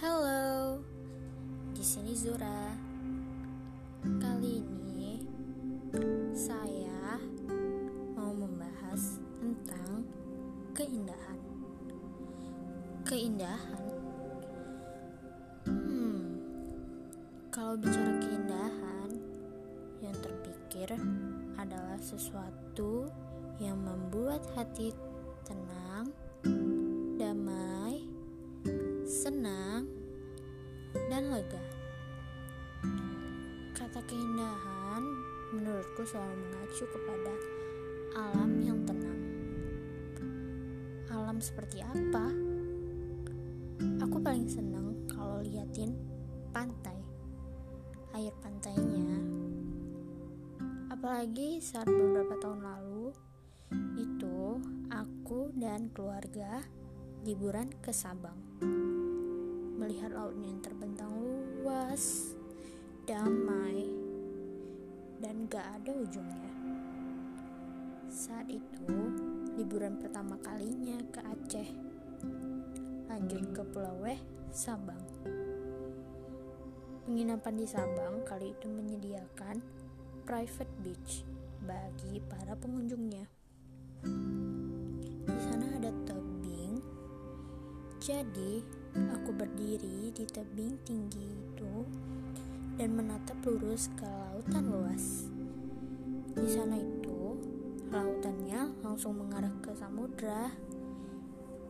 Halo, di sini Zura. Kali ini saya mau membahas tentang keindahan. Keindahan. Hmm, kalau bicara keindahan, yang terpikir adalah sesuatu yang membuat hati tenang lega. Kata keindahan menurutku selalu mengacu kepada alam yang tenang. Alam seperti apa? Aku paling seneng kalau liatin pantai, air pantainya. Apalagi saat beberapa tahun lalu, itu aku dan keluarga liburan ke Sabang. Melihat lautnya yang terbentang luas, damai, dan gak ada ujungnya. Saat itu, liburan pertama kalinya ke Aceh lanjut ke Pulau Weh, Sabang. Penginapan di Sabang kali itu menyediakan private beach bagi para pengunjungnya. Di sana ada tebing, jadi aku berdiri di tebing tinggi itu dan menatap lurus ke lautan luas. Di sana itu, lautannya langsung mengarah ke samudra.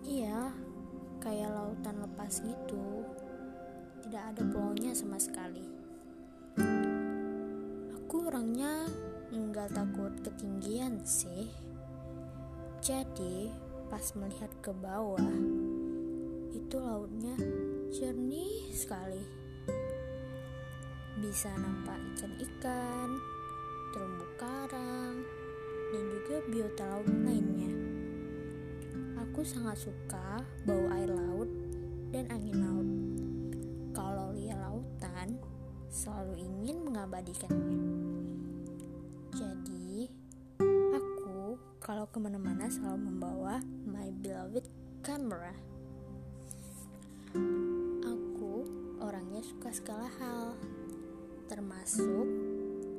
Iya, kayak lautan lepas gitu tidak ada pulaunya sama sekali aku orangnya nggak takut ketinggian sih jadi pas melihat ke bawah itu lautnya jernih sekali bisa nampak ikan-ikan terumbu karang dan juga biota laut lainnya Aku sangat suka bau air laut dan angin laut. Kalau lihat lautan, selalu ingin mengabadikannya. Jadi, aku kalau ke mana-mana selalu membawa my beloved camera. Orangnya suka segala hal, termasuk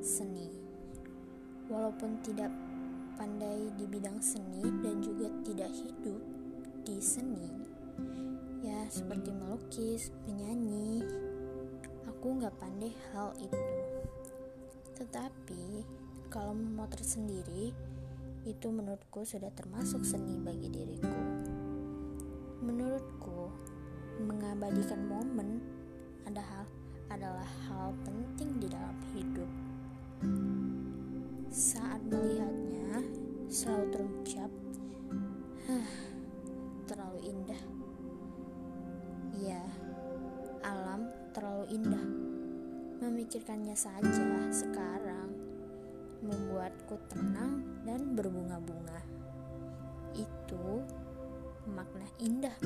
seni. Walaupun tidak pandai di bidang seni dan juga tidak hidup di seni. Ya seperti melukis, menyanyi aku nggak pandai hal itu. Tetapi kalau memotret sendiri itu menurutku sudah termasuk seni bagi diriku. Menurutku mengabadikan momen ada adalah hal penting di dalam hidup saat melihatnya, selalu terucap, terlalu indah. Ya, alam terlalu indah. Memikirkannya saja sekarang membuatku tenang dan berbunga-bunga. Itu makna indah